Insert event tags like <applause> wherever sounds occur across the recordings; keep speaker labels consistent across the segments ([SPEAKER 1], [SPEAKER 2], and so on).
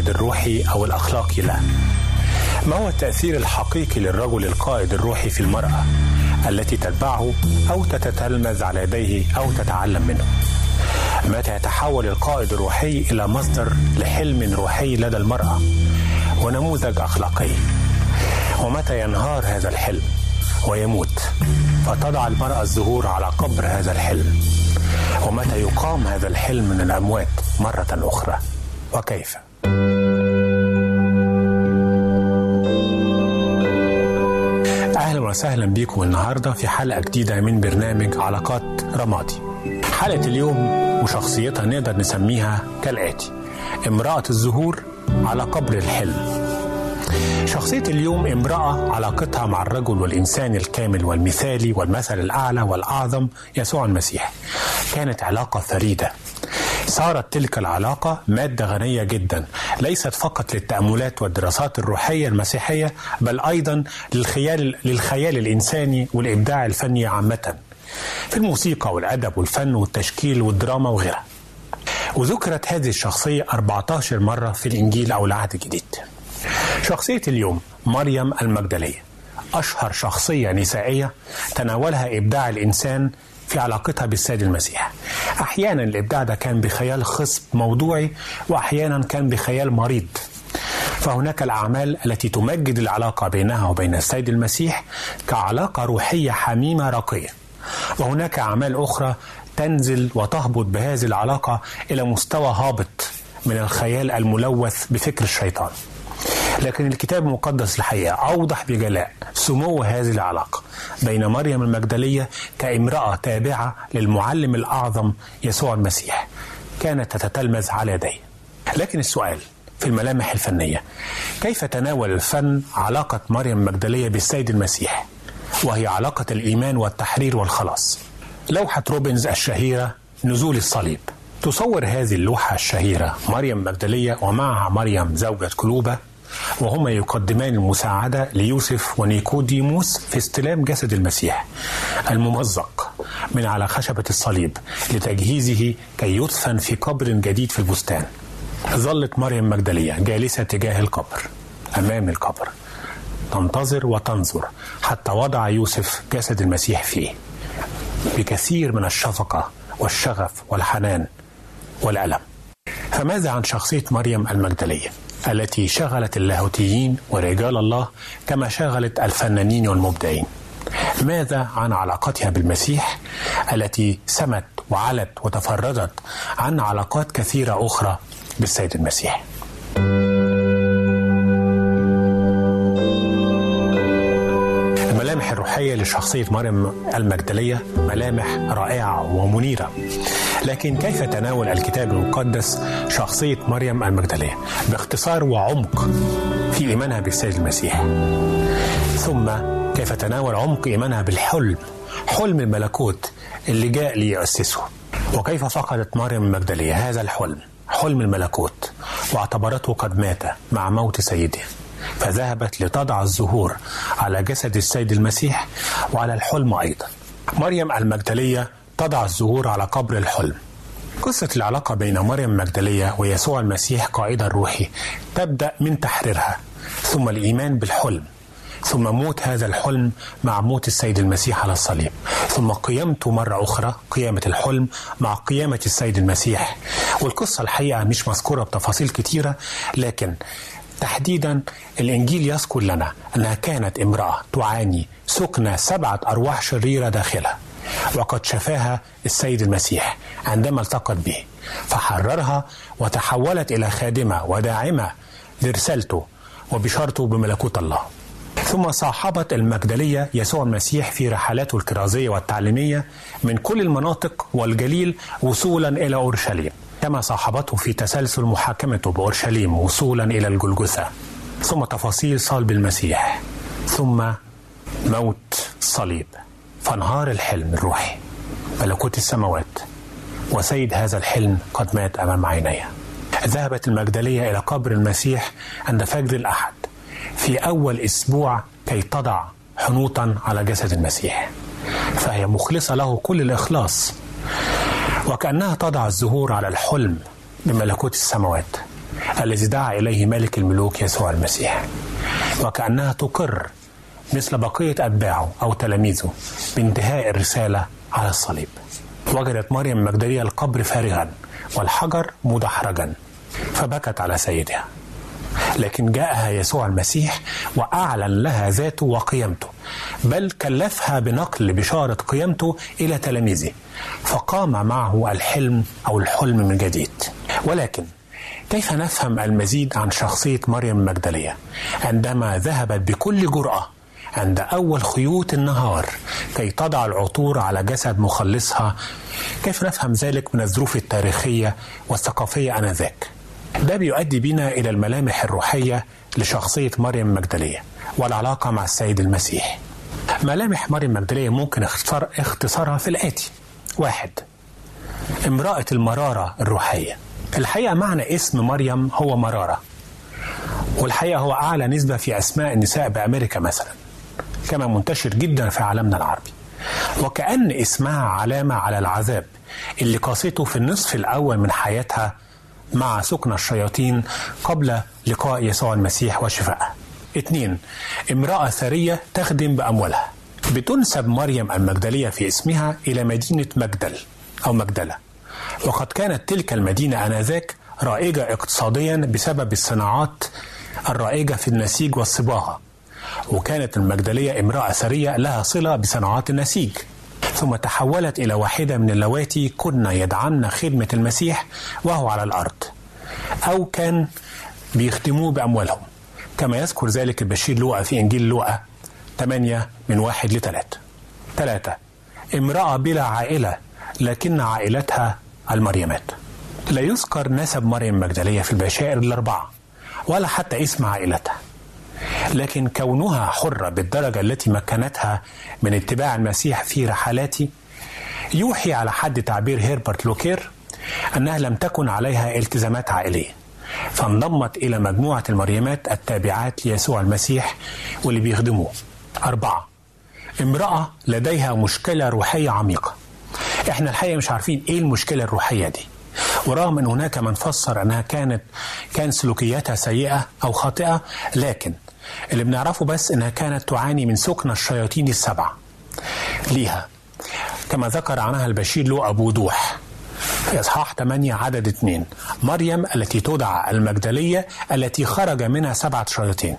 [SPEAKER 1] والقائد الروحي أو الأخلاقي له. ما هو التأثير الحقيقي للرجل القائد الروحي في المرأة التي تتبعه أو تتتلمذ على يديه أو تتعلم منه؟ متى يتحول القائد الروحي إلى مصدر لحلم روحي لدى المرأة ونموذج أخلاقي؟ ومتى ينهار هذا الحلم ويموت فتضع المرأة الزهور على قبر هذا الحلم؟ ومتى يقام هذا الحلم من الأموات مرة أخرى؟ وكيف؟ وسهلا بكم النهاردة في حلقة جديدة من برنامج علاقات رمادي. حلقة اليوم وشخصيتها نقدر نسميها كالآتي. امرأة الزهور على قبر الحلم. شخصية اليوم امرأة علاقتها مع الرجل والإنسان الكامل والمثالي والمثل الأعلى والأعظم يسوع المسيح. كانت علاقة فريدة. صارت تلك العلاقة مادة غنية جدا ليست فقط للتأملات والدراسات الروحية المسيحية بل أيضا للخيال, للخيال الإنساني والإبداع الفني عامة. في الموسيقى والأدب والفن والتشكيل والدراما وغيرها. وذكرت هذه الشخصية 14 مرة في الإنجيل أو العهد الجديد. شخصية اليوم مريم المجدلية أشهر شخصية نسائية تناولها إبداع الإنسان في علاقتها بالسيد المسيح. أحيانا الإبداع ده كان بخيال خصب موضوعي وأحيانا كان بخيال مريض. فهناك الأعمال التي تمجد العلاقة بينها وبين السيد المسيح كعلاقة روحية حميمة راقية وهناك أعمال أخرى تنزل وتهبط بهذه العلاقة إلى مستوى هابط من الخيال الملوث بفكر الشيطان. لكن الكتاب المقدس الحقيقة أوضح بجلاء سمو هذه العلاقة بين مريم المجدلية كامرأة تابعة للمعلم الأعظم يسوع المسيح كانت تتتلمذ على يديه. لكن السؤال في الملامح الفنية كيف تناول الفن علاقة مريم المجدلية بالسيد المسيح؟ وهي علاقة الإيمان والتحرير والخلاص. لوحة روبنز الشهيرة نزول الصليب. تصور هذه اللوحة الشهيرة مريم مجدلية ومعها مريم زوجة كلوبة وهما يقدمان المساعدة ليوسف ونيكوديموس في استلام جسد المسيح الممزق من على خشبة الصليب لتجهيزه كي يدفن في قبر جديد في البستان. ظلت مريم مجدلية جالسة تجاه القبر أمام القبر. تنتظر وتنظر حتى وضع يوسف جسد المسيح فيه. بكثير من الشفقة والشغف والحنان والألم. فماذا عن شخصية مريم المجدلية؟ التي شغلت اللاهوتيين ورجال الله كما شغلت الفنانين والمبدعين. ماذا عن علاقتها بالمسيح التي سمت وعلت وتفردت عن علاقات كثيرة أخرى بالسيد المسيح؟ الملامح الروحية لشخصية مريم المجدلية ملامح رائعة ومنيرة. لكن كيف تناول الكتاب المقدس شخصية مريم المجدلية باختصار وعمق في إيمانها بالسيد المسيح. ثم كيف تناول عمق إيمانها بالحلم حلم الملكوت اللي جاء ليؤسسه. وكيف فقدت مريم المجدلية هذا الحلم حلم الملكوت واعتبرته قد مات مع موت سيده. فذهبت لتضع الزهور على جسد السيد المسيح وعلى الحلم أيضا. مريم المجدلية تضع الزهور على قبر الحلم. قصة العلاقة بين مريم المجدلية ويسوع المسيح قائدا روحي تبدأ من تحريرها ثم الإيمان بالحلم ثم موت هذا الحلم مع موت السيد المسيح على الصليب ثم قيامته مرة أخرى قيامة الحلم مع قيامة السيد المسيح. والقصة الحقيقة مش مذكورة بتفاصيل كتيرة لكن تحديدا الإنجيل يذكر لنا أنها كانت امرأة تعاني سكنة سبعة أرواح شريرة داخلها. وقد شفاها السيد المسيح عندما التقت به فحررها وتحولت إلى خادمة وداعمة لرسالته وبشارته بملكوت الله. ثم صاحبت المجدلية يسوع المسيح في رحلاته الكرازية والتعليمية من كل المناطق والجليل وصولا إلى أورشليم كما صاحبته في تسلسل محاكمته بأورشليم وصولا إلى الجلجثة. ثم تفاصيل صلب المسيح ثم موت الصليب فانهار الحلم الروحي. ملكوت السماوات وسيد هذا الحلم قد مات أمام عينيه ذهبت المجدلية إلى قبر المسيح عند فجر الأحد. في أول أسبوع كي تضع حنوطا على جسد المسيح. فهي مخلصة له كل الإخلاص. وكأنها تضع الزهور على الحلم بملكوت السماوات الذي دعا إليه ملك الملوك يسوع المسيح. وكأنها تقر مثل بقية أتباعه أو تلاميذه بانتهاء الرسالة على الصليب. وجدت مريم المجدلية القبر فارغا والحجر مدحرجا فبكت على سيدها. لكن جاءها يسوع المسيح وأعلن لها ذاته وقيمته بل كلفها بنقل بشارة قيمته إلى تلاميذه فقام معه الحلم أو الحلم من جديد. ولكن كيف نفهم المزيد عن شخصية مريم المجدليه عندما ذهبت بكل جرأة عند أول خيوط النهار كي تضع العطور على جسد مخلصها. كيف نفهم ذلك من الظروف التاريخية والثقافية آنذاك؟ ده بيؤدي بنا إلى الملامح الروحية لشخصية مريم المجدلية والعلاقة مع السيد المسيح. ملامح مريم المجدلية ممكن اختصار اختصارها في الآتي. واحد امرأة المرارة الروحية. الحقيقة معنى اسم مريم هو مرارة والحقيقة هو أعلى نسبة في أسماء النساء بأمريكا مثلا. كما منتشر جدا في عالمنا العربي. وكأن إسمها علامة على العذاب اللي قاسته في النصف الأول من حياتها مع سكن الشياطين قبل لقاء يسوع المسيح وشفائها اثنين امرأة ثرية تخدم بأموالها. بتنسب مريم المجدلية في اسمها إلى مدينة مجدل أو مجدلة. وقد كانت تلك المدينة آنذاك رائجة اقتصاديا بسبب الصناعات الرائجة في النسيج والصباغة. وكانت المجدلية امرأة ثرية لها صلة بصناعات النسيج. ثم تحولت إلى واحدة من اللواتي كن يدعمن خدمة المسيح وهو على الأرض. أو كان بيخدموه بأموالهم. كما يذكر ذلك البشير لوقا في إنجيل لوقا 8 من واحد لثلاثة ثلاثة امرأة بلا عائلة لكن عائلتها المريمات. لا يذكر نسب مريم المجدلية في البشائر الأربعة ولا حتى اسم عائلتها. لكن كونها حرة بالدرجة التي مكنتها من اتباع المسيح في رحلاته يوحي على حد تعبير هيربرت لوكير أنها لم تكن عليها التزامات عائلية فانضمت إلى مجموعة المريمات التابعات ليسوع المسيح واللي بيخدموه. أربعة امرأة لديها مشكلة روحية عميقة. إحنا الحقيقة مش عارفين إيه المشكلة الروحية دي. ورغم إن هناك من فسر أنها كانت كان سلوكياتها سيئة أو خاطئة لكن اللي بنعرفه بس إنها كانت تعاني من سكن الشياطين السبعة. ليها. كما ذكر عنها البشير له بوضوح في إصحاح 8 عدد 2 مريم التي تدعى المجدلية التي خرج منها سبعة شياطين.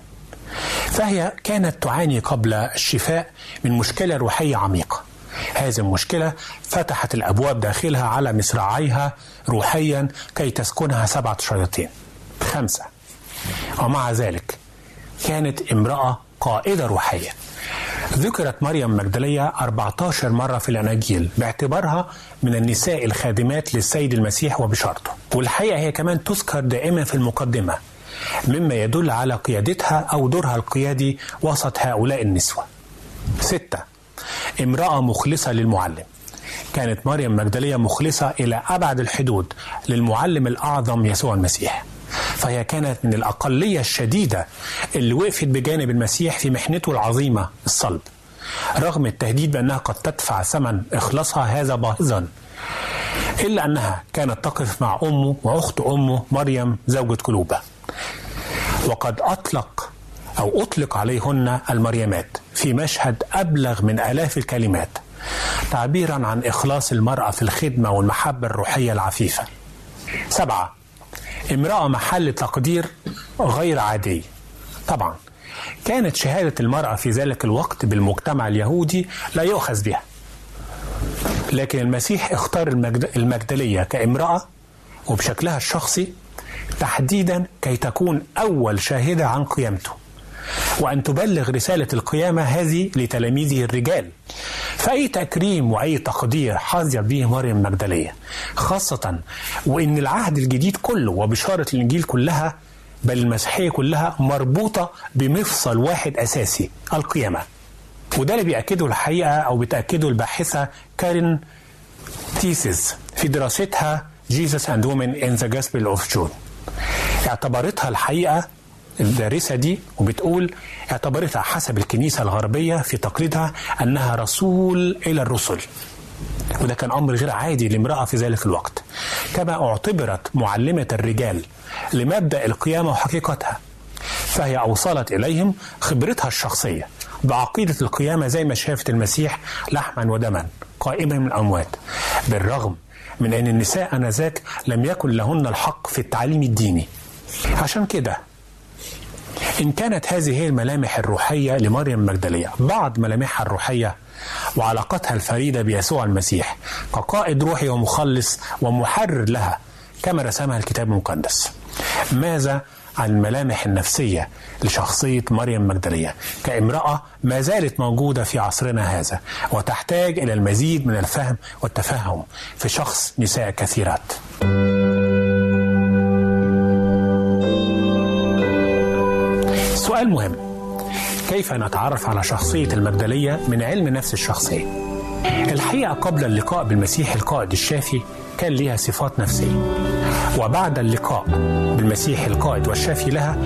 [SPEAKER 1] فهي كانت تعاني قبل الشفاء من مشكلة روحية عميقة. هذه المشكلة فتحت الأبواب داخلها على مصراعيها روحيا كي تسكنها سبعة شياطين. خمسة. ومع ذلك كانت امرأة قائدة روحية. ذكرت مريم مجدلية 14 مرة في الأناجيل باعتبارها من النساء الخادمات للسيد المسيح وبشارته والحقيقة هي كمان تذكر دائما في المقدمة مما يدل على قيادتها أو دورها القيادي وسط هؤلاء النسوة. ستة امرأة مخلصة للمعلم. كانت مريم مجدلية مخلصة إلى أبعد الحدود للمعلم الأعظم يسوع المسيح. فهي كانت من الأقلية الشديدة اللي وقفت بجانب المسيح في محنته العظيمة الصلب. رغم التهديد بأنها قد تدفع ثمن إخلاصها هذا باهظا إلا أنها كانت تقف مع أمه وأخت أمه مريم زوجة كلوبة وقد أطلق أو أطلق عليهن المريمات في مشهد أبلغ من آلاف الكلمات تعبيرا عن إخلاص المرأة في الخدمة والمحبة الروحية العفيفة. سبعة امرأة محل تقدير غير عادي. طبعا كانت شهادة المرأة في ذلك الوقت بالمجتمع اليهودي لا يؤخذ بها. لكن المسيح اختار المجد المجدلية كامرأة وبشكلها الشخصي تحديدا كي تكون أول شاهدة عن قيامته. وأن تبلغ رسالة القيامة هذه لتلاميذه الرجال. فأي تكريم وأي تقدير حظيت به مريم المجدلية خاصة وإن العهد الجديد كله وبشارة الإنجيل كلها بل المسيحية كلها مربوطة بمفصل واحد أساسي القيامة. وده اللي بيأكده الحقيقة أو بتأكده الباحثة كارين تيسيس في دراستها Jesus and Women in the Gospel of John. اعتبرتها الحقيقة الدارسة دي وبتقول اعتبرتها حسب الكنيسة الغربية في تقليدها أنها رسول إلى الرسل. وده كان أمر غير عادي لامرأة في ذلك الوقت. كما اعتبرت معلمة الرجال لمبدأ القيامة وحقيقتها. فهي أوصلت إليهم خبرتها الشخصية بعقيدة القيامة زي ما شافت المسيح لحما ودما قائما من الأموات. بالرغم من أن النساء آنذاك لم يكن لهن الحق في التعليم الديني. عشان كده إن كانت هذه هي الملامح الروحية لمريم المجدلية بعض ملامحها الروحية وعلاقتها الفريدة بيسوع المسيح كقائد روحي ومخلص ومحرر لها كما رسمها الكتاب المقدس. ماذا عن الملامح النفسية لشخصية مريم مجدلية كامرأة ما زالت موجودة في عصرنا هذا وتحتاج إلى المزيد من الفهم والتفهم في شخص نساء كثيرات. سؤال مهم كيف نتعرف على شخصية المجدلية من علم نفس الشخصية؟ الحقيقة قبل اللقاء بالمسيح القائد الشافي كان لها صفات نفسية وبعد اللقاء بالمسيح القائد والشافي لها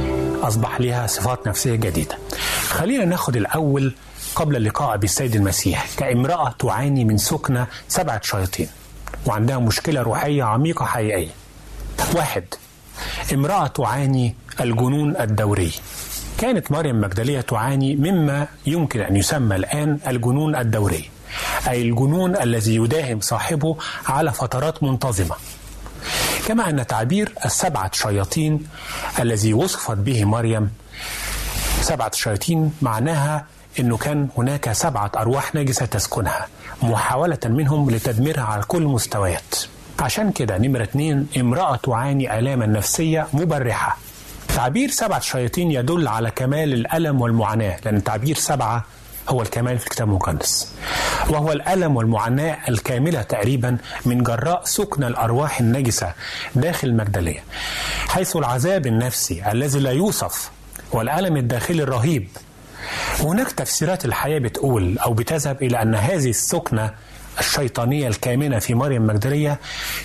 [SPEAKER 1] أصبح لها صفات نفسية جديدة. خلينا ناخد الأول قبل اللقاء بالسيد المسيح كامرأة تعاني من سكنة سبعة شياطين وعندها مشكلة روحية عميقة حقيقية. واحد امرأة تعاني الجنون الدوري. كانت مريم مجدلية تعاني مما يمكن أن يسمى الآن الجنون الدوري أي الجنون الذي يداهم صاحبه على فترات منتظمة. كما أن تعبير السبعة شياطين الذي وصفت به مريم سبعة شياطين معناها أنه كان هناك سبعة أرواح نجسة تسكنها محاولة منهم لتدميرها على كل المستويات. عشان كده نمرة اتنين امرأة تعاني آلاما نفسية مبرحة. تعبير سبعة شياطين يدل على كمال الألم والمعاناة لأن تعبير سبعة هو الكمال في الكتاب المقدس. وهو الألم والمعاناة الكاملة تقريبا من جراء سكن الأرواح النجسة داخل المجدلية حيث العذاب النفسي الذي لا يوصف والألم الداخلي الرهيب. وهناك تفسيرات الحياة بتقول أو بتذهب إلى أن هذه السكنة الشيطانية الكامنة في مريم المجدلية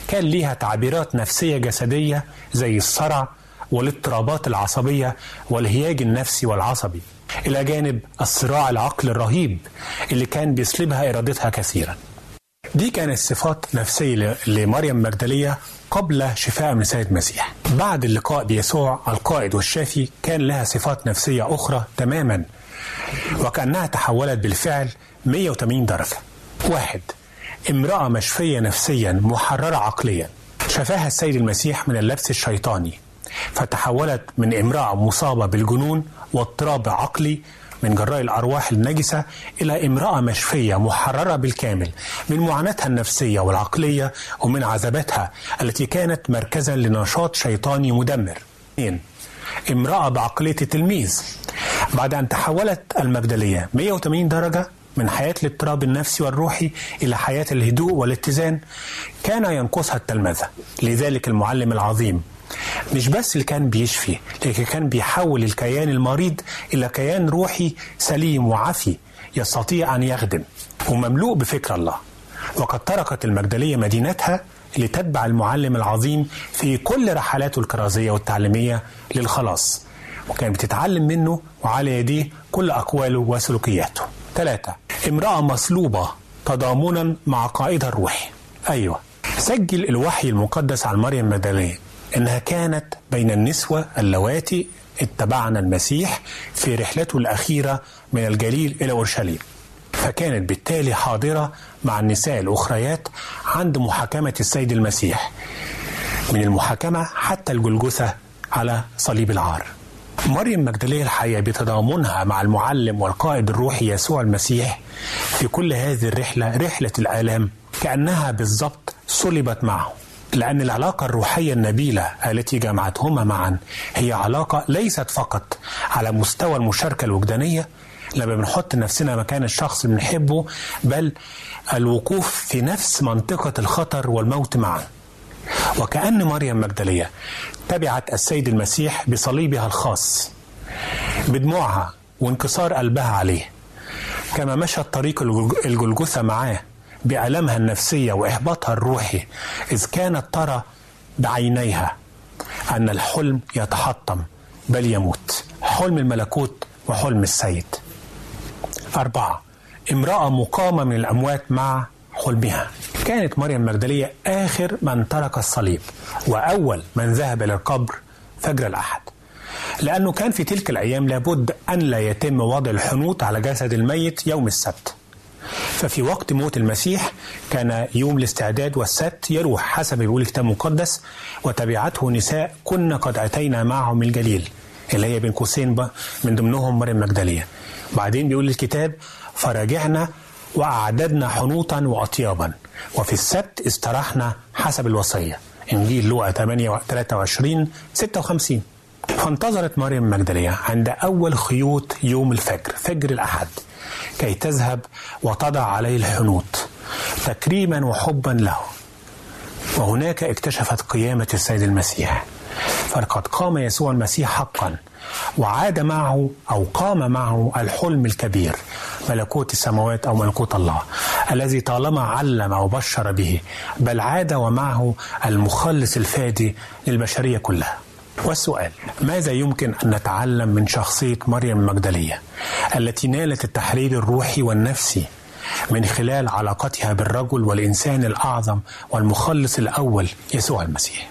[SPEAKER 1] كان ليها تعبيرات نفسية جسدية زي الصرع والاضطرابات العصبية والهياج النفسي والعصبي. إلى جانب الصراع العقل الرهيب اللي كان بيسلبها إرادتها كثيرا دي كانت صفات نفسية لمريم مجدلية قبل شفاء من سيد المسيح بعد اللقاء بيسوع القائد والشافي كان لها صفات نفسية أخرى تماما وكأنها تحولت بالفعل 180 درجة. واحد امرأة مشفية نفسيا محررة عقليا. شفاها السيد المسيح من اللبس الشيطاني. فتحولت من امرأة مصابة بالجنون واضطراب عقلي من جراء الأرواح النجسة إلى امرأة مشفية محررة بالكامل من معاناتها النفسية والعقلية ومن عذاباتها التي كانت مركزا لنشاط شيطاني مدمر. امرأة بعقلية التلميذ. بعد أن تحولت المجدلية 180 درجة من حياة الاضطراب النفسي والروحي إلى حياة الهدوء والاتزان كان ينقصها التلمذة. لذلك المعلم العظيم مش بس اللي كان بيشفي لكن كان بيحول الكيان المريض إلى كيان روحي سليم وعافي يستطيع أن يخدم ومملوء بفكر الله. وقد تركت المجدلية مدينتها لتتبع المعلم العظيم في كل رحلاته الكرازية والتعليمية للخلاص وكانت بتتعلم منه وعلى يديه كل أقواله وسلوكياته. ثلاثة امرأة مصلوبة تضامنا مع قائدها الروحي أيوة سجل الوحي المقدس عن مريم مدنية إنها كانت بين النسوة اللواتي اتبعن المسيح في رحلته الأخيرة من الجليل إلى أورشليم. فكانت بالتالي حاضرة مع النساء الأخريات عند محاكمة السيد المسيح من المحاكمة حتى الجلجثة على صليب العار. مريم مجدلية الحقيقة بتضامنها مع المعلم والقائد الروحي يسوع المسيح في كل هذه الرحلة رحلة الآلام كأنها بالضبط صلبت معه. لأن العلاقة الروحية النبيلة التي جمعتهما معا هي علاقة ليست فقط على مستوى المشاركة الوجدانية لما بنحط نفسنا مكان الشخص اللي بنحبه بل الوقوف في نفس منطقة الخطر والموت معا. وكأن مريم مجدلية تبعت السيد المسيح بصليبها الخاص بدموعها وانكسار قلبها عليه. كما مشت طريق الجلجثة معاه بألمها النفسية وإحباطها الروحي إذ كانت ترى بعينيها أن الحلم يتحطم بل يموت. حلم الملكوت وحلم السيد. أربعة امرأة مقامة من الأموات مع حلمها. كانت مريم مجدلية آخر من ترك الصليب وأول من ذهب إلى القبر فجر الأحد. لأنه كان في تلك الأيام لابد أن لا يتم وضع الحنوط على جسد الميت يوم السبت. ففي وقت موت المسيح كان يوم الاستعداد والسبت يروح حسب بيقول الكتاب المقدس وتبعته نساء كنا قد أتينا معهم الجليل اللي هي بين قوسين من ضمنهم مريم مجدلية بعدين بيقول الكتاب فرجعنا وأعددنا حنوطا وأطيابا وفي السبت استراحنا حسب الوصية. إنجيل لوقا 8 23 56 فانتظرت مريم مجدلية عند أول خيوط يوم الفجر فجر الأحد. كي تذهب وتضع عليه الحنوط تكريما وحبا له. وهناك اكتشفت قيامة السيد المسيح. فقد قام يسوع المسيح حقا وعاد معه أو قام معه الحلم الكبير ملكوت السماوات أو ملكوت الله الذي طالما علم وبشر به بل عاد ومعه المخلص الفادي للبشرية كلها. والسؤال ماذا يمكن أن نتعلم من شخصية مريم المجدلية التي نالت التحرير الروحي والنفسي من خلال علاقتها بالرجل والإنسان الأعظم والمخلص الأول يسوع المسيح؟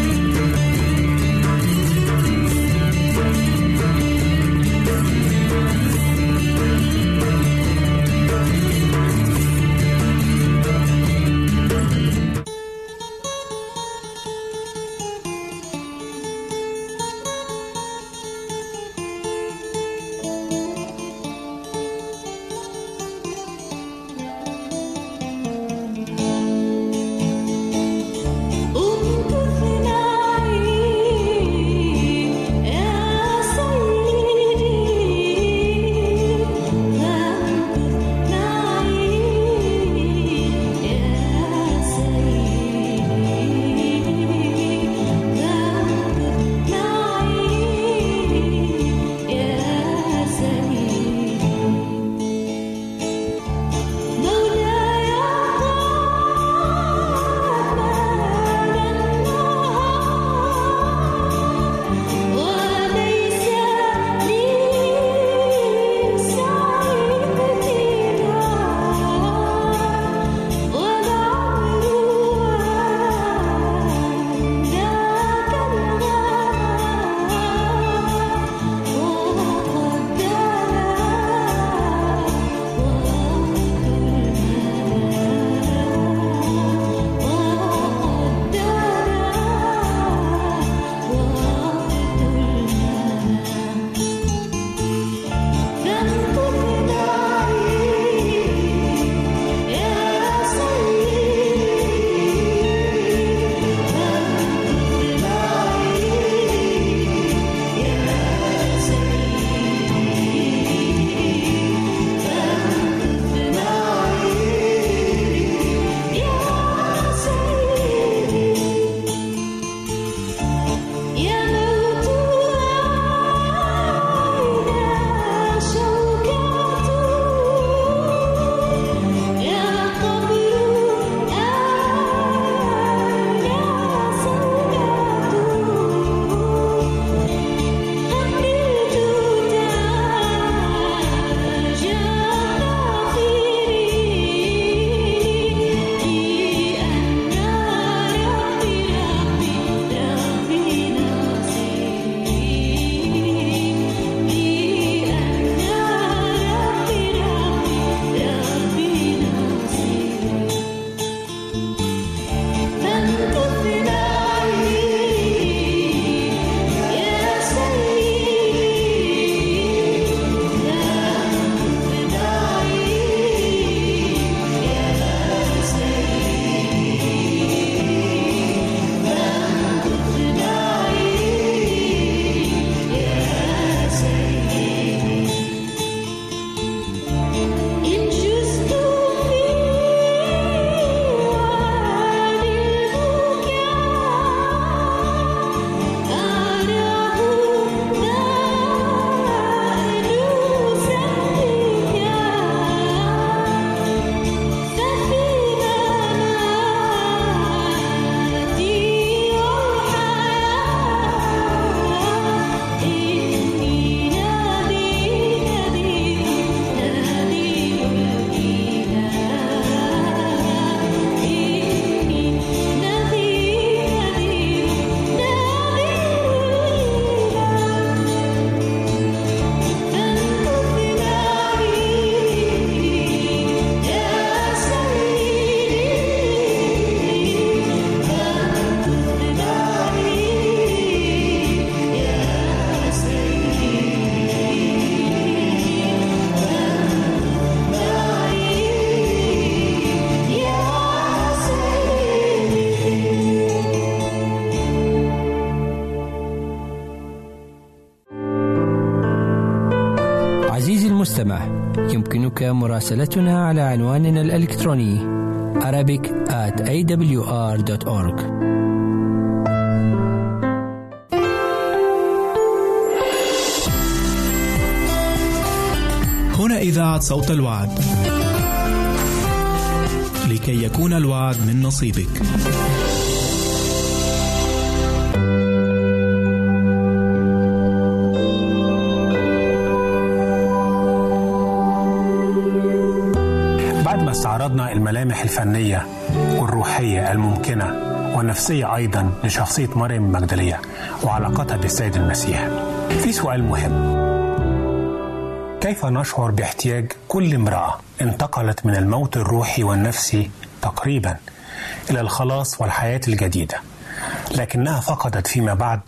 [SPEAKER 2] مراسلتنا على عنواننا الإلكتروني Arabic at awr.org
[SPEAKER 3] هنا إذاعة صوت الوعد. لكي يكون الوعد من نصيبك.
[SPEAKER 1] الملامح الفنية والروحية الممكنة والنفسية أيضا لشخصية مريم المجدلية وعلاقتها بالسيد المسيح. في سؤال مهم. كيف نشعر باحتياج كل امرأة انتقلت من الموت الروحي والنفسي تقريبا إلى الخلاص والحياة الجديدة لكنها فقدت فيما بعد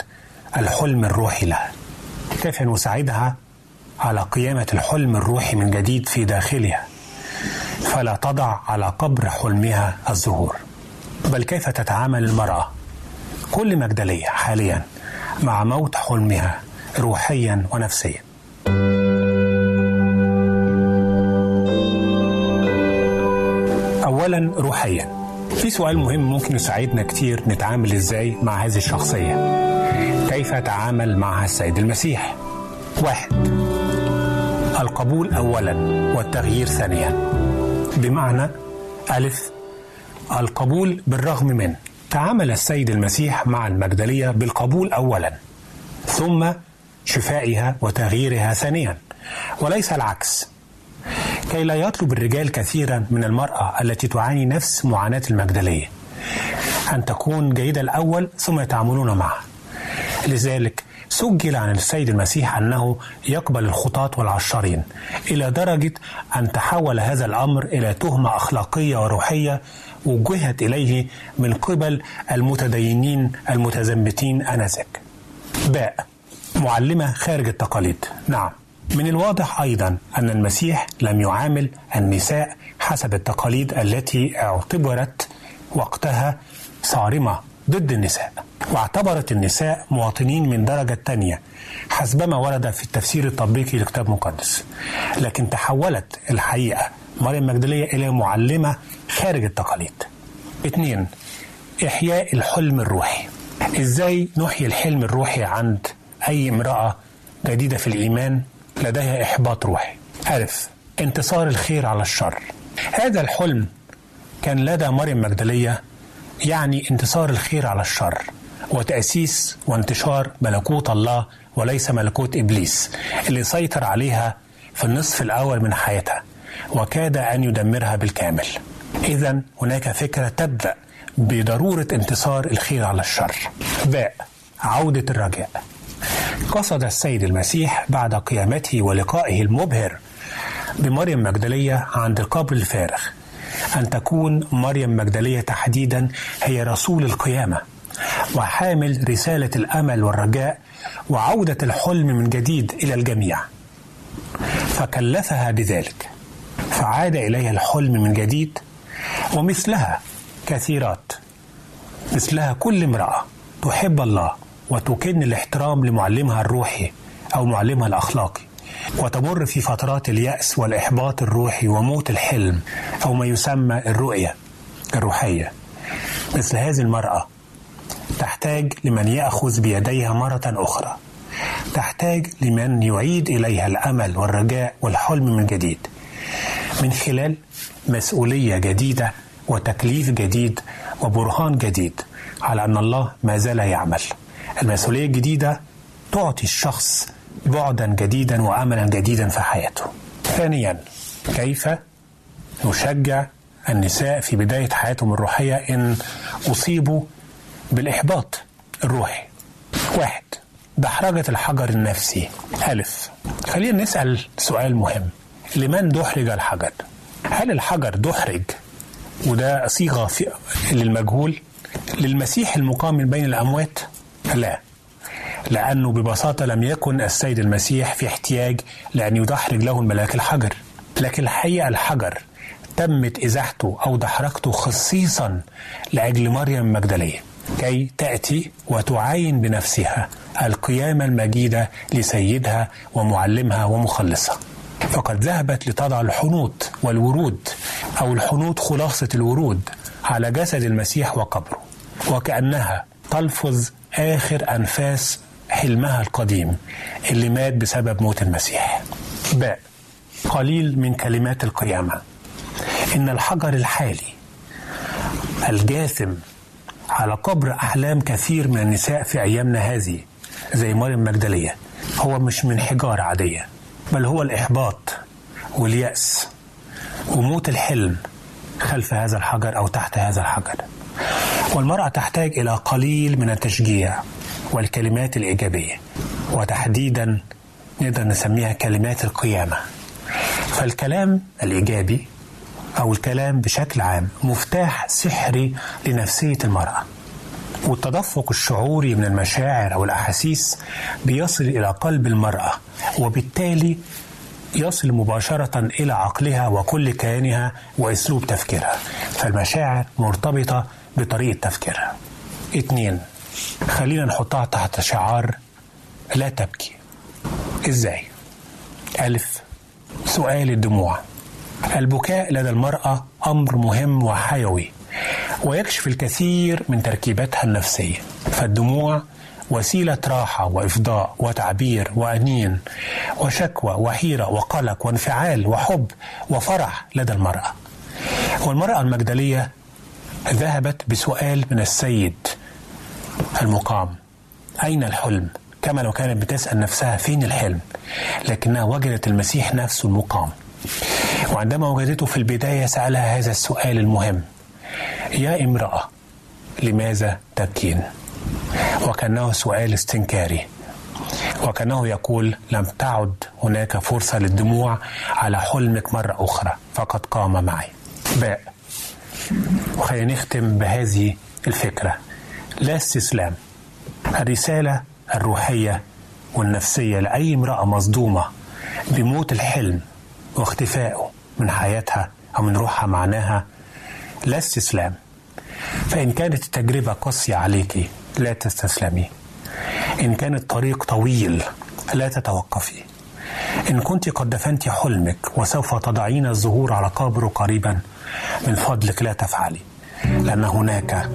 [SPEAKER 1] الحلم الروحي لها؟ كيف نساعدها على قيامة الحلم الروحي من جديد في داخلها؟ فلا تضع على قبر حلمها الزهور. بل كيف تتعامل المرأة؟ كل مجدلية حاليا مع موت حلمها روحيا ونفسيا. أولا روحيا. في سؤال مهم ممكن يساعدنا كتير نتعامل إزاي مع هذه الشخصية. كيف تعامل معها السيد المسيح؟ واحد القبول أولا والتغيير ثانيا. بمعنى ألف القبول بالرغم من. تعامل السيد المسيح مع المجدلية بالقبول أولا ثم شفائها وتغييرها ثانيا. وليس العكس. كي لا يطلب الرجال كثيرا من المرأة التي تعاني نفس معاناة المجدلية أن تكون جيدة الأول ثم يتعاملون معها. لذلك سجل عن السيد المسيح أنه يقبل الخطاة والعشارين إلى درجة أن تحول هذا الأمر إلى تهمة أخلاقية وروحية وجهت إليه من قبل المتدينين المتزمتين آنذاك. باء. معلمة خارج التقاليد. نعم. من الواضح أيضا أن المسيح لم يعامل النساء حسب التقاليد التي اعتبرت وقتها صارمة. ضد النساء. واعتبرت النساء مواطنين من درجة تانية حسبما ورد في التفسير التطبيقي للكتاب المقدس. لكن تحولت الحقيقة مريم مجدلية إلى معلمة خارج التقاليد. اثنين إحياء الحلم الروحي. إزاي نحيي الحلم الروحي عند أي امرأة جديدة في الإيمان لديها إحباط روحي؟ ألف انتصار الخير على الشر. هذا الحلم كان لدى مريم مجدلية يعني انتصار الخير على الشر وتأسيس وانتشار ملكوت الله وليس ملكوت إبليس اللي سيطر عليها في النصف الأول من حياتها وكاد أن يدمرها بالكامل. إذا هناك فكرة تبدأ بضرورة انتصار الخير على الشر. باء عودة الرجاء. قصد السيد المسيح بعد قيامته ولقائه المبهر بمريم مجدلية عند القبر الفارغ أن تكون مريم مجدلية تحديدا هي رسول القيامة وحامل رسالة الأمل والرجاء وعودة الحلم من جديد إلى الجميع. فكلفها بذلك فعاد إليها الحلم من جديد ومثلها كثيرات. مثلها كل امرأة تحب الله وتكن الاحترام لمعلمها الروحي أو معلمها الأخلاقي. وتمر في فترات اليأس والإحباط الروحي وموت الحلم أو ما يسمى الرؤية الروحية. مثل هذه المرأة تحتاج لمن يأخذ بيديها مرة أخرى. تحتاج لمن يعيد إليها الأمل والرجاء والحلم من جديد. من خلال مسؤولية جديدة وتكليف جديد وبرهان جديد على أن الله ما زال يعمل. المسؤولية الجديدة تعطي الشخص بعدا جديدا واملا جديدا في حياته. ثانيا كيف نشجع النساء في بداية حياتهم الروحية إن أصيبوا بالإحباط الروحي. واحد دحرجه الحجر النفسي. ألف خلينا نسأل سؤال مهم. لمن دحرج الحجر؟ هل الحجر دحرج وده صيغة للمجهول للمسيح المقام من بين الأموات؟ لا لأنه ببساطة لم يكن السيد المسيح في احتياج لأن يدحرج له الملاك الحجر. لكن الحقيقة الحجر تمت إزاحته أو دحرجته خصيصا لأجل مريم المجدلية كي تأتي وتعاين بنفسها القيامة المجيدة لسيدها ومعلمها ومخلصها. فقد ذهبت لتضع الحنوط والورود أو الحنوط خلاصة الورود على جسد المسيح وقبره وكأنها تلفظ آخر أنفاس حلمها القديم اللي مات بسبب موت المسيح. باء قليل من كلمات القيامة. إن الحجر الحالي الجاثم على قبر أحلام كثير من النساء في أيامنا هذه زي مريم مجدلية هو مش من حجارة عادية بل هو الإحباط واليأس وموت الحلم خلف هذا الحجر أو تحت هذا الحجر. والمرأة تحتاج إلى قليل من التشجيع. والكلمات الإيجابية وتحديدا نقدر نسميها كلمات القيامة. فالكلام الإيجابي أو الكلام بشكل عام مفتاح سحري لنفسية المرأة والتدفق الشعوري من المشاعر أو الأحاسيس بيصل إلى قلب المرأة وبالتالي يصل مباشرة إلى عقلها وكل كيانها وأسلوب تفكيرها. فالمشاعر مرتبطة بطريقة تفكيرها. اتنين خلينا نحطها تحت شعار لا تبكي. إزاي؟ ألف. سؤال الدموع. البكاء لدى المرأة أمر مهم وحيوي ويكشف الكثير من تركيباتها النفسية. فالدموع وسيلة راحة وإفضاء وتعبير وأنين وشكوى وحيرة وقلق وانفعال وحب وفرح لدى المرأة. والمرأة المجدلية ذهبت بسؤال من السيد المقام. أين الحلم؟ كما لو كانت بتسأل نفسها فين الحلم لكنها وجدت المسيح نفسه المقام. وعندما وجدته في البداية سألها هذا السؤال المهم. يا امرأة لماذا تبكين؟ وكأنه سؤال استنكاري. وكأنه يقول لم تعد هناك فرصة للدموع على حلمك مرة أخرى فقد قام معي. باء. وخلينا نختم بهذه الفكرة. لا استسلام الرسالة الروحية والنفسية لأي امرأة مصدومة بموت الحلم واختفائه من حياتها أو من روحها معناها لا استسلام. فإن كانت التجربة قاسية عليك لا تستسلمي. إن كان الطريق طويل لا تتوقفي. إن كنت قد دفنت حلمك وسوف تضعين الزهور على قبره قريبا من فضلك لا تفعلي لأن هناك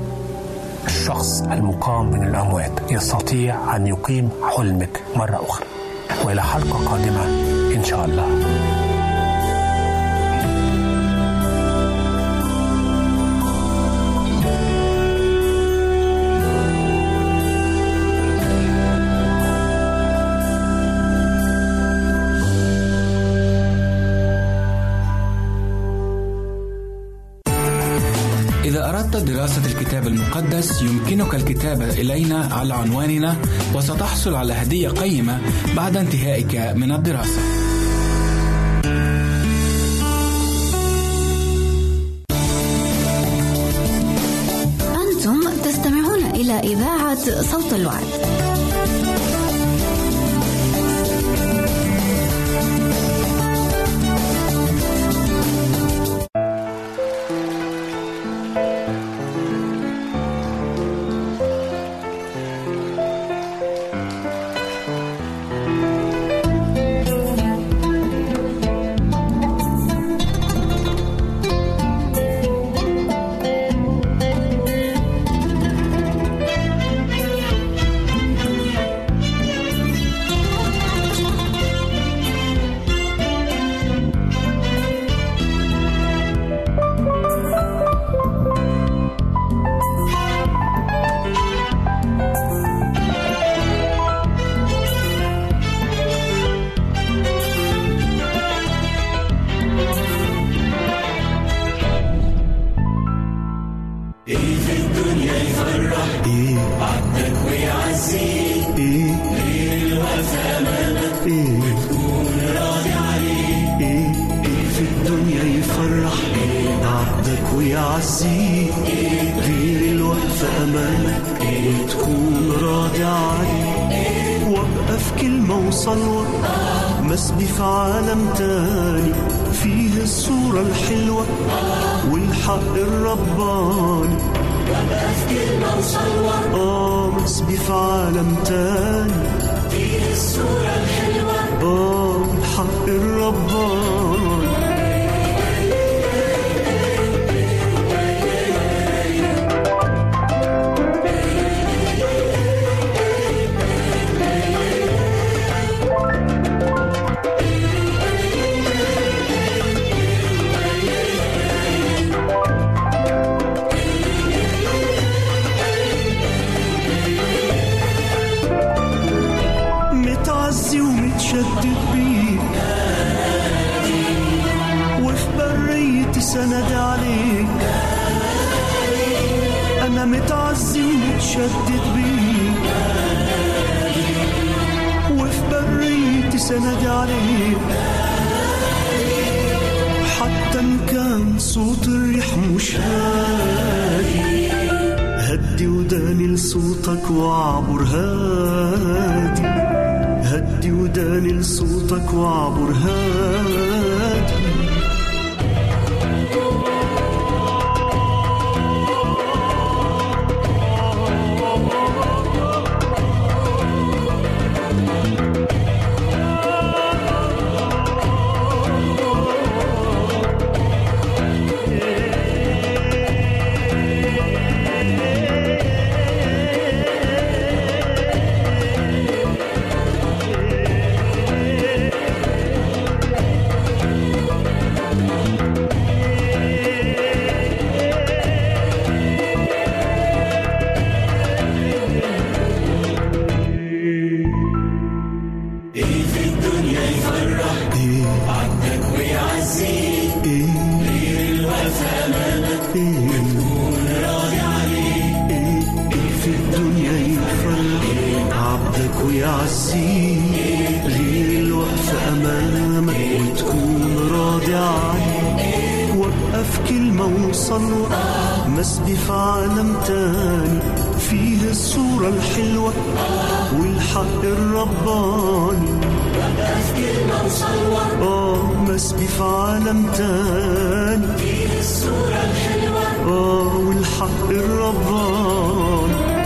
[SPEAKER 1] الشخص المقام من الأموات يستطيع أن يقيم حلمك مرة أخرى. وإلى حلقة قادمة إن شاء الله.
[SPEAKER 4] دراسة الكتاب المقدس يمكنك الكتابة إلينا على عنواننا وستحصل على هدية قيمة بعد انتهائك من الدراسة.
[SPEAKER 5] أنتم تستمعون إلى إذاعة صوت الوعد. ومتشدد بيك وفي بريتي سند عليك حتى إن كان صوت الريح مش هادي. هدي وداني لصوتك واعبر هادي. هدي وداني لصوتك واعبر هادي. الصورة الحلوة والحق الرباني. كلمة وصل آه مسبي في عالم تاني. فيه الصورة الحلوة آه والحق الرباني.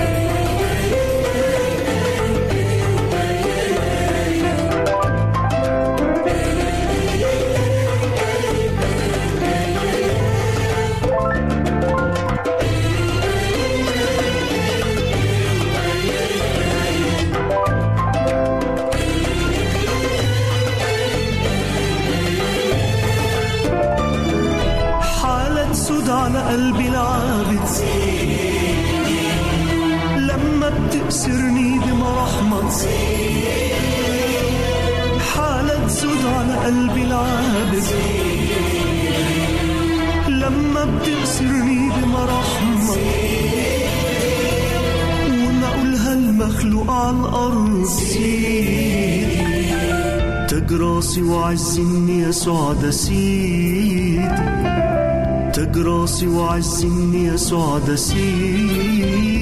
[SPEAKER 5] حالة سود على قلبي العابد لما بتأسرني بمرحمة. وما أقولها المخلوق على الأرض. تاج راسي وعزني يسوع ده سيدي تاج راسي وعزني يسوع ده سيدي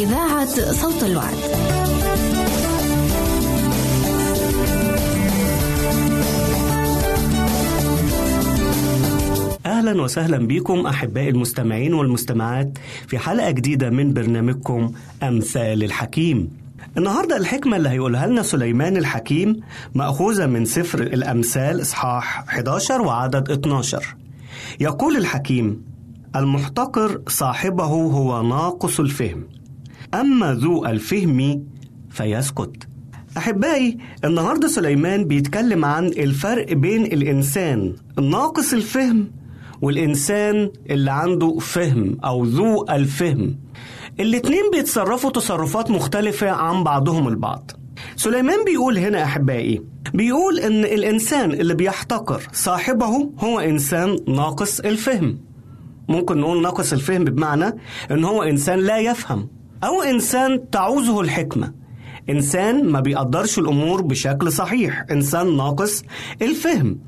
[SPEAKER 6] إذاعة صوت الوعد.
[SPEAKER 7] أهلا وسهلا بكم أحبائي المستمعين والمستمعات في حلقة جديدة من برنامجكم أمثال الحكيم. النهاردة الحكمة اللي هيقولها لنا سليمان الحكيم مأخوذة من سفر الأمثال إصحاح 11 وعدد 12 يقول الحكيم المحتقر صاحبه هو ناقص الفهم. أما ذو الفهم فيسكت. أحبائي النهاردة سليمان بيتكلم عن الفرق بين الإنسان ناقص الفهم والإنسان اللي عنده فهم أو ذو الفهم. الاتنين بيتصرفوا تصرفات مختلفة عن بعضهم البعض. سليمان بيقول هنا أحبائي بيقول إن الإنسان اللي بيحتقر صاحبه هو إنسان ناقص الفهم. ممكن نقول ناقص الفهم بمعنى إن هو إنسان لا يفهم. أو إنسان تعوزه الحكمة. إنسان ما بيقدرش الأمور بشكل صحيح. إنسان ناقص الفهم.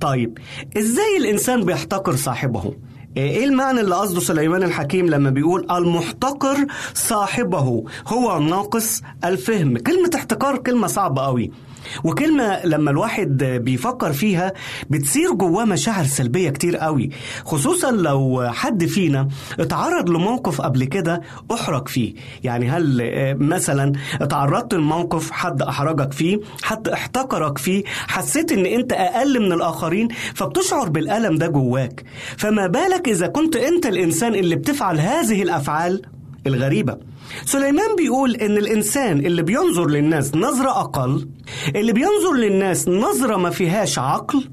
[SPEAKER 7] طيب إزاي الإنسان بيحتقر صاحبه؟ إيه المعنى اللي قصده سليمان الحكيم لما بيقول المحتقر صاحبه؟ هو ناقص الفهم. كلمة احتقار كلمة صعبة قوي. وكلمة لما الواحد بيفكر فيها بتصير جواه مشاعر سلبية كتير قوي خصوصا لو حد فينا اتعرض لموقف قبل كده أحرج فيه. يعني هل مثلا اتعرضت لموقف حد أحرجك فيه حد احتقرك فيه حسيت إن أنت أقل من الآخرين فبتشعر بالألم ده جواك. فما بالك إذا كنت أنت الإنسان اللي بتفعل هذه الأفعال الغريبة. سليمان بيقول إن الإنسان اللي بينظر للناس نظرة أقل اللي بينظر للناس نظرة ما فيهاش عقل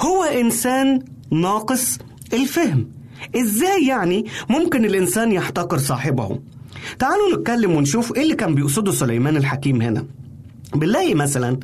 [SPEAKER 7] هو إنسان ناقص الفهم. إزاي يعني ممكن الإنسان يحتقر صاحبه؟ تعالوا نتكلم ونشوف إيه اللي كان بيقصده سليمان الحكيم هنا. بنلاقي مثلا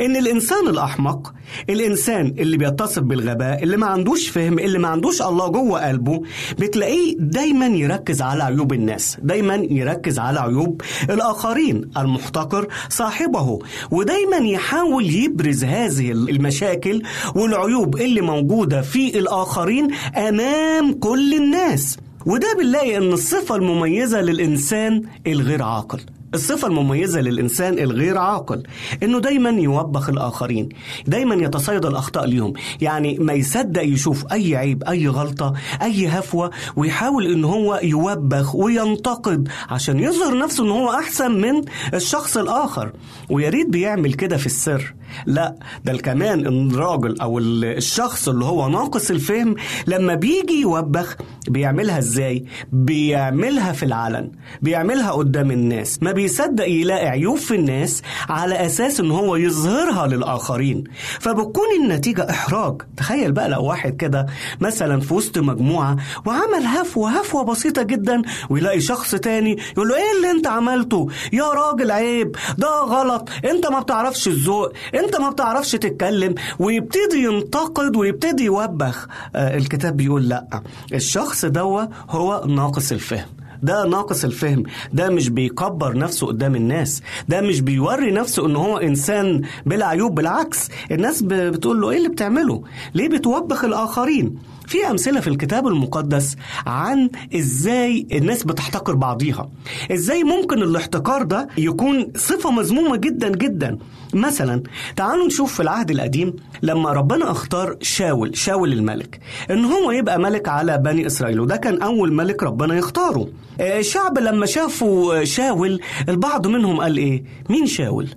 [SPEAKER 7] إن الإنسان الأحمق الإنسان اللي بيتصف بالغباء اللي ما عندوش فهم اللي ما عندوش الله جوه قلبه بتلاقيه دايما يركز على عيوب الناس دايما يركز على عيوب الآخرين المحتقر صاحبه ودايما يحاول يبرز هذه المشاكل والعيوب اللي موجودة في الآخرين أمام كل الناس. وده بنلاقي إن الصفة المميزة للإنسان الغير عاقل. الصفة المميزة للإنسان الغير عاقل إنه دايما يوبخ الآخرين دايما يتصيد الأخطاء ليهم يعني ما يصدق يشوف أي عيب أي غلطة أي هفوة ويحاول إن هو يوبخ وينتقد عشان يظهر نفسه إن هو أحسن من الشخص الآخر. ويا ريت بيعمل كده في السر. لا ده كمان الراجل أو الشخص اللي هو ناقص الفهم لما بيجي يوبخ بيعملها إزاي؟ بيعملها في العلن بيعملها قدام الناس ما بيصدق يلاقي عيوب في الناس على أساس إن هو يظهرها للآخرين. فبتكون النتيجة إحراج. تخيل بقى لو واحد كده مثلا في وسط مجموعة وعمل هفوة هفوة بسيطة جدا ويلاقي شخص تاني يقول له إيه اللي أنت عملته؟ يا راجل عيب ده غلط أنت ما بتعرفش الذوق أنت ما بتعرفش تتكلم ويبتدي ينتقد ويبتدي يوبخ. آه الكتاب بيقول لأ الشخص دوا هو ناقص الفهم. ده ناقص الفهم. ده مش بيكبر نفسه قدام الناس. ده مش بيوري نفسه إن هو إنسان بلا عيوب بالعكس الناس بتقول له إيه اللي بتعمله؟ ليه بتوبخ الآخرين؟ في أمثلة في الكتاب المقدس عن إزاي الناس بتحتقر بعضيها. إزاي ممكن الاحتقار ده يكون صفة مذمومة جدا جدا. مثلا تعالوا نشوف في العهد القديم لما ربنا اختار شاول شاول الملك إن هو يبقى ملك على بني إسرائيل وده كان أول ملك ربنا يختاره. الشعب لما شافوا شاول البعض منهم قال إيه؟ مين شاول؟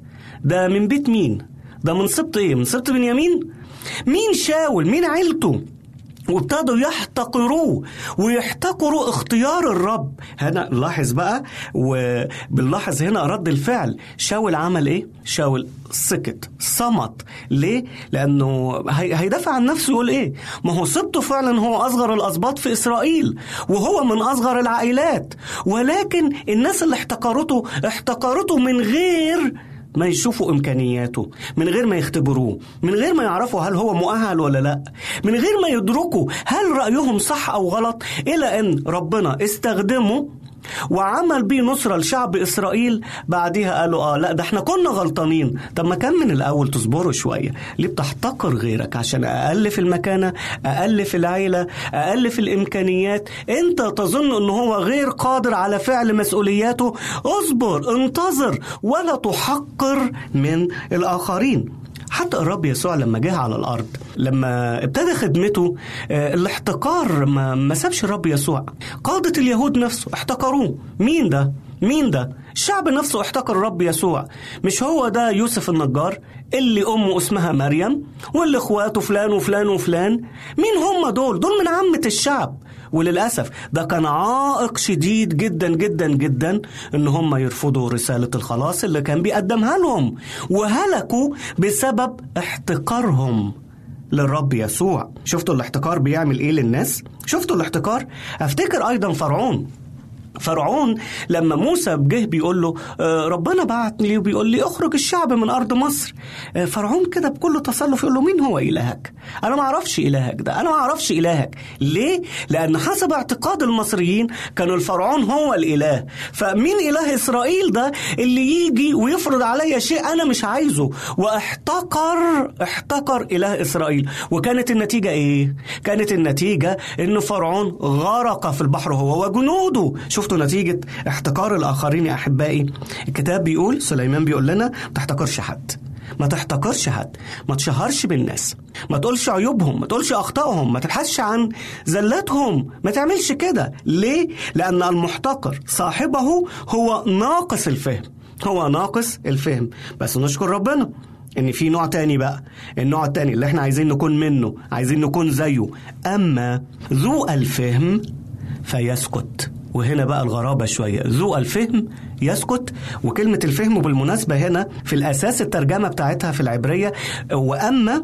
[SPEAKER 7] ده من بيت مين؟ ده من سبط إيه؟ من سبط بنيامين؟ مين شاول؟ مين عيلته؟ وابتدوا يحتقروه ويحتقروا اختيار الرب. هنا لاحظ بقى وبنلاحظ هنا رد الفعل. شاول عمل إيه؟ شاول سكت صمت. ليه؟ لأنه هي- هيدافع عن نفسه يقول إيه؟ ما هو سبته فعلا هو أصغر الاسباط في إسرائيل وهو من أصغر العائلات. ولكن الناس اللي احتقرته احتقرته من غير ما يشوفوا إمكانياته من غير ما يختبروه من غير ما يعرفوا هل هو مؤهل ولا لأ من غير ما يدركوا هل رأيهم صح أو غلط إلى أن ربنا استخدمه وعمل بيه نصرة لشعب إسرائيل. بعديها قالوا آه لا ده إحنا كنا غلطانين. طب ما كان من الأول تصبروا شوية. ليه بتحتقر غيرك؟ عشان أقل في المكانة أقل في العيلة أقل في الإمكانيات. أنت تظن أنه هو غير قادر على فعل مسؤولياته؟ اصبر انتظر ولا تحقر من الآخرين. حتى الرب يسوع لما جه على الأرض لما ابتدى خدمته آه، الاحتقار ما, ما سابش الرب يسوع. قادة اليهود نفسه احتقروه. مين ده؟ مين ده؟ الشعب نفسه احتقر الرب يسوع. مش هو ده يوسف النجار اللي أمه اسمها مريم واللي إخواته فلان وفلان وفلان؟ مين هم دول؟ دول من عامة الشعب. وللأسف ده كان عائق شديد جدا جدا جدا إن هم يرفضوا رسالة الخلاص اللي كان بيقدمها لهم وهلكوا بسبب احتقارهم للرب يسوع. شفتوا الاحتقار بيعمل إيه للناس؟ شفتوا الاحتقار؟ أفتكر أيضا فرعون. فرعون لما موسى جه بيقول له آه، ربنا بعت لي وبيقول لي اخرج الشعب من أرض مصر. آه، فرعون كده بكل تصرف يقول له مين هو إلهك؟ أنا ما أعرفش إلهك ده أنا ما أعرفش إلهك. ليه؟ لأن حسب اعتقاد المصريين كان الفرعون هو الإله. فمين إله إسرائيل ده اللي يجي ويفرض عليا شيء أنا مش عايزه؟ واحتقر احتقر إله إسرائيل. وكانت النتيجة إيه؟ كانت النتيجة إن فرعون غرق في البحر هو وجنوده. شفتوا نتيجة احتقار الآخرين يا أحبائي؟ الكتاب بيقول سليمان بيقول لنا ما تحتقرش حد. ما تحتقرش حد. ما تشهرش بالناس. ما تقولش عيوبهم. ما تقولش أخطائهم. ما تبحثش عن زلاتهم ما تعملش كده. ليه؟ لأن المحتقر صاحبه هو ناقص الفهم. هو ناقص الفهم. بس نشكر ربنا إن في نوع تاني بقى. النوع التاني اللي إحنا عايزين نكون منه عايزين نكون زيه. أما ذو الفهم فيسكت. وهنا بقى الغرابة شوية. ذو الفهم يسكت وكلمة الفهم بالمناسبة هنا في الأساس الترجمة بتاعتها في العبرية. وأما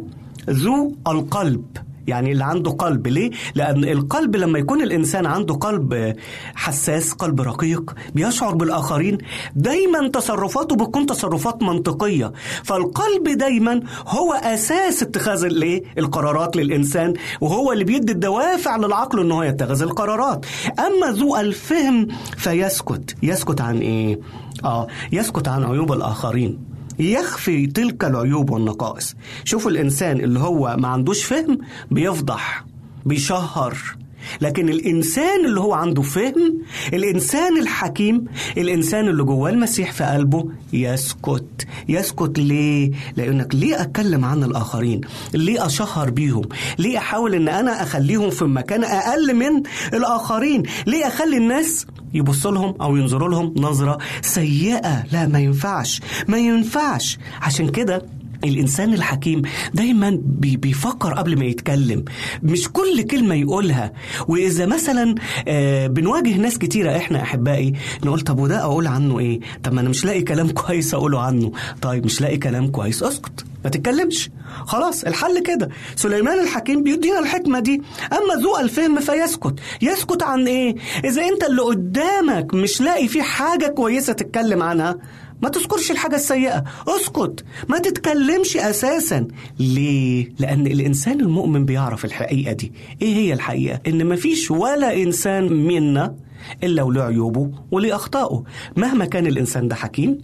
[SPEAKER 7] ذو القلب يعني اللي عنده قلب ليه؟ لأن القلب لما يكون الإنسان عنده قلب حساس قلب رقيق بيشعر بالآخرين دايما تصرفاته بتكون تصرفات منطقية فالقلب دايما هو أساس اتخاذ الايه؟ القرارات للإنسان وهو اللي بيدي الدوافع للعقل إن هو يتخذ القرارات أما ذو الفهم فيسكت يسكت عن إيه؟ آه يسكت عن عيوب الآخرين يخفي تلك العيوب والنقائص. شوفوا الإنسان اللي هو ما عندوش فهم بيفضح بيشهر. لكن الإنسان اللي هو عنده فهم الإنسان الحكيم الإنسان اللي جواه المسيح في قلبه يسكت يسكت ليه؟ لأنك ليه أتكلم عن الآخرين؟ ليه أشهر بيهم؟ ليه أحاول أن أنا أخليهم في مكان أقل من الآخرين؟ ليه أخلي الناس يبص لهم أو ينظروا لهم نظرة سيئة لا ما ينفعش ما ينفعش عشان كده الإنسان الحكيم دايما بي- بيفكر قبل ما يتكلم. مش كل كلمة يقولها. وإذا مثلا آه، بنواجه ناس كتيرة إحنا أحبائي نقول طب وده أقول عنه إيه؟ طب ما أنا مش لاقي كلام <laughs> كويس أقوله عنه. طيب مش لاقي كلام كويس أسكت ما تتكلمش. خلاص الحل كده. سليمان الحكيم بيدينا الحكمة دي. أما ذو الفهم فيسكت. يسكت عن إيه؟ إذا أنت اللي قدامك مش لاقي فيه حاجة كويسة تتكلم عنها ما تذكرش الحاجة السيئة اسكت ما تتكلمش أساسا ليه؟ لأن الإنسان المؤمن بيعرف الحقيقة دي إيه هي الحقيقة؟ إن مفيش ولا إنسان منا إلا وله عيوبه وليه أخطائه مهما كان الإنسان ده حكيم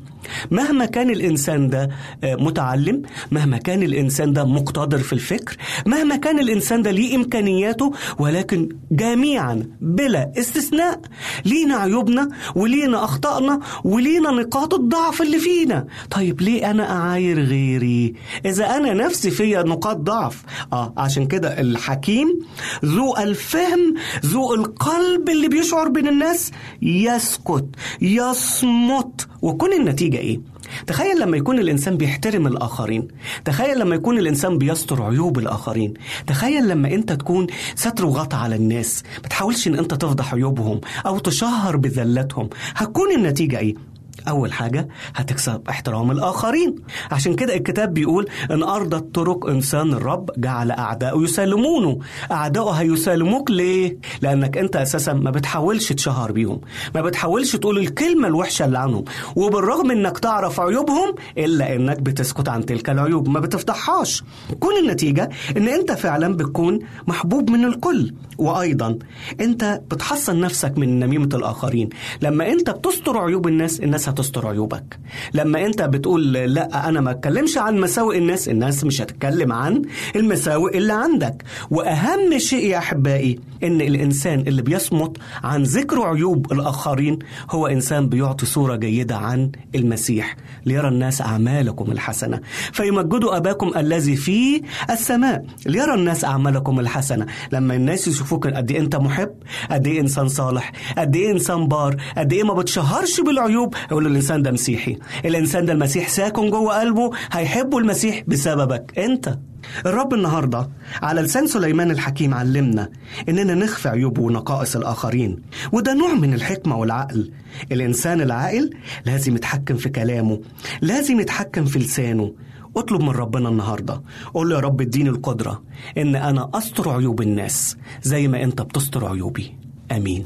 [SPEAKER 7] مهما كان الإنسان ده آه، متعلم مهما كان الإنسان ده مقتدر في الفكر مهما كان الإنسان ده ليه إمكانياته ولكن جميعا بلا استثناء لينا عيوبنا ولينا أخطائنا ولينا نقاط الضعف اللي فينا. طيب ليه أنا أعاير غيري؟ إذا أنا نفسي فيا نقاط ضعف. آه عشان كده الحكيم ذو الفهم ذو القلب اللي بيشعر بين الناس يسكت يصمت. النتيجة النتيجة إيه؟ تخيل لما يكون الإنسان بيحترم الآخرين. تخيل لما يكون الإنسان بيستر عيوب الآخرين. تخيل لما أنت تكون ستر وغطى على الناس. ما تحاولش أن أنت تفضح عيوبهم أو تشهر بذلتهم هتكون النتيجة إيه؟ أول حاجة هتكسب احترام الآخرين. عشان كده الكتاب بيقول إن أرضت طرق إنسان الرب جعل أعداؤه يسالمونه أعداؤه هيسالموك ليه؟ لأنك أنت أساسا ما بتحاولش تشهر بيهم. ما بتحاولش تقول الكلمة الوحشة اللي عنهم. وبالرغم إنك تعرف عيوبهم إلا إنك بتسكت عن تلك العيوب. ما بتفضحهاش كون النتيجة إن أنت فعلا بتكون محبوب من الكل. وأيضا أنت بتحصن نفسك من نميمة الآخرين. لما أنت بتستر عيوب الناس الناس هتستر عيوبك. لما انت بتقول لا أنا ما اتكلمش عن مساوئ الناس الناس مش هتتكلم عن المساوئ اللي عندك. وأهم شيء يا أحبائي إن الإنسان اللي بيصمت عن ذكر عيوب الآخرين هو إنسان بيعطي صورة جيدة عن المسيح. ليرى الناس أعمالكم الحسنة. فيمجدوا أباكم الذي في السماء. ليرى الناس أعمالكم الحسنة. لما الناس يشوفوك قد إيه أنت محب قد إيه إنسان صالح قد إيه إنسان بار قد إيه ما بتشهرش بالعيوب يقول الإنسان ده مسيحي. الإنسان ده المسيح ساكن جوه قلبه هيحبوا المسيح بسببك. أنت. الرب النهارده على لسان سليمان الحكيم علمنا إننا نخفي عيوب ونقائص الآخرين وده نوع من الحكمة والعقل. الإنسان العاقل لازم يتحكم في كلامه لازم يتحكم في لسانه. اطلب من ربنا النهارده. قول له يا رب اديني القدرة إن أنا أستر عيوب الناس زي ما أنت بتستر عيوبي. آمين.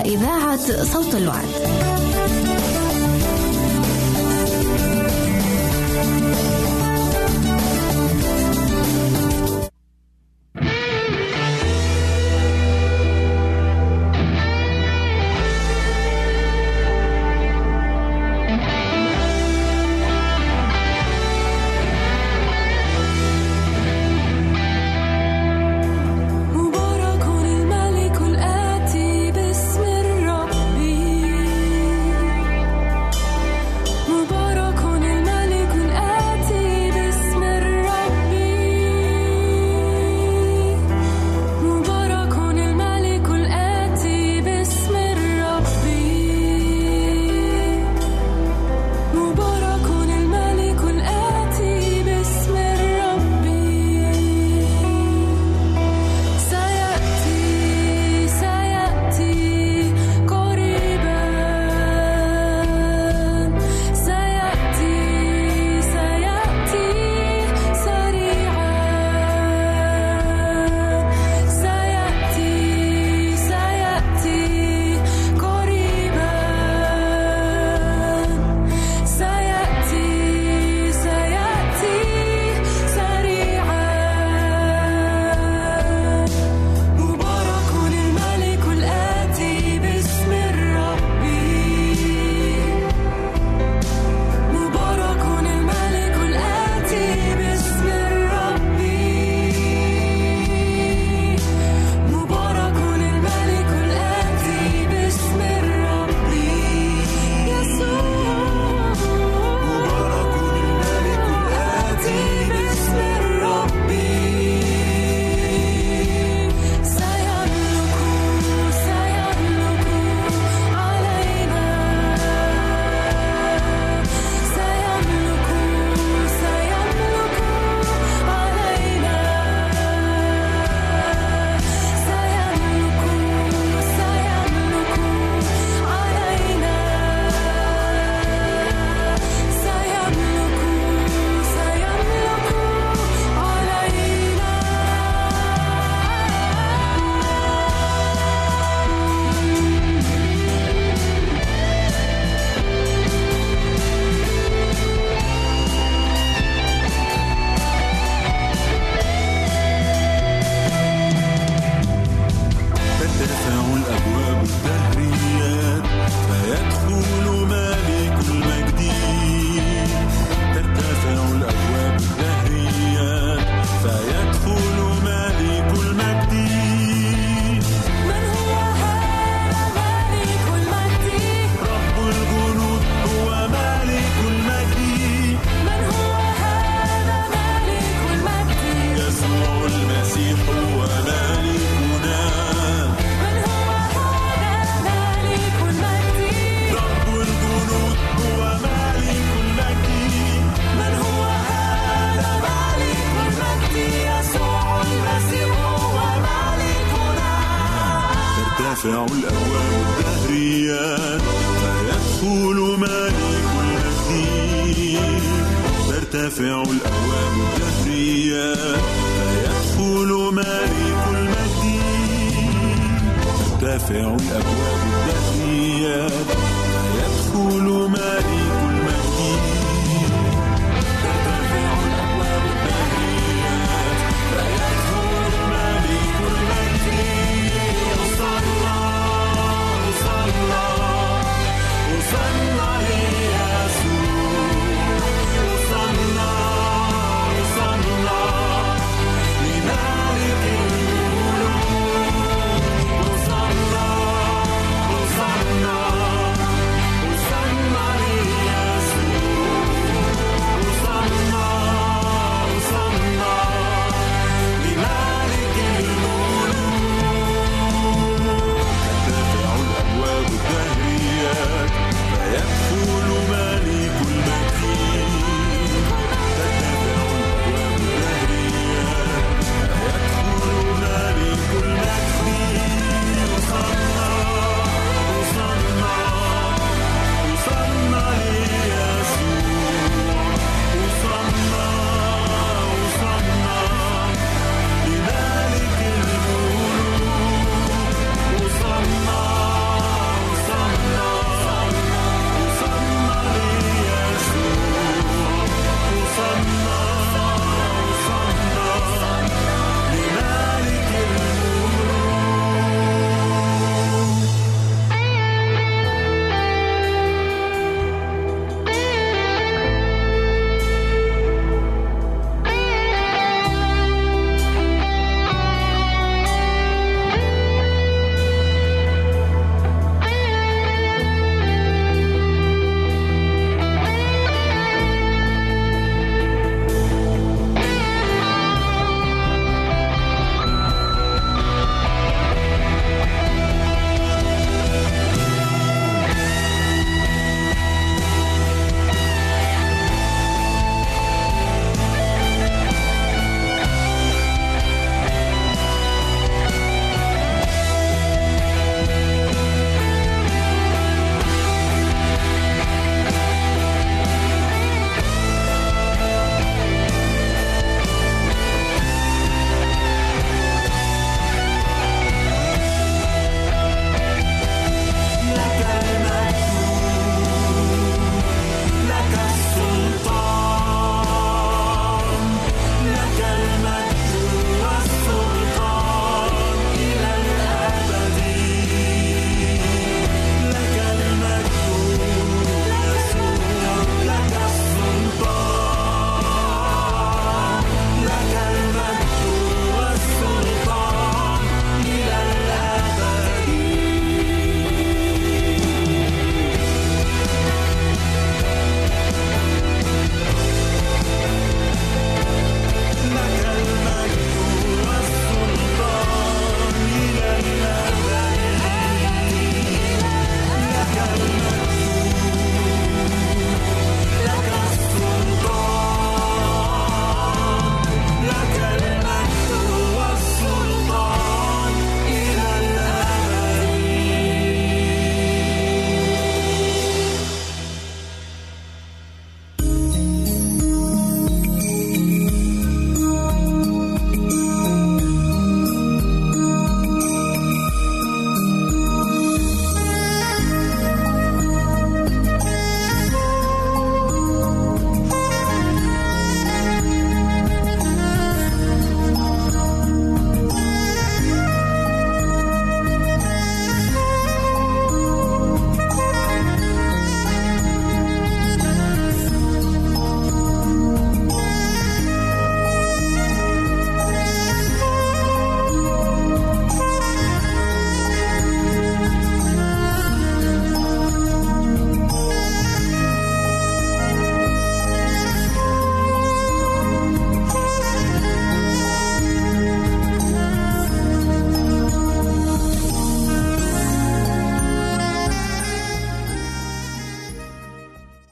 [SPEAKER 6] إذاعة صوت الوعد.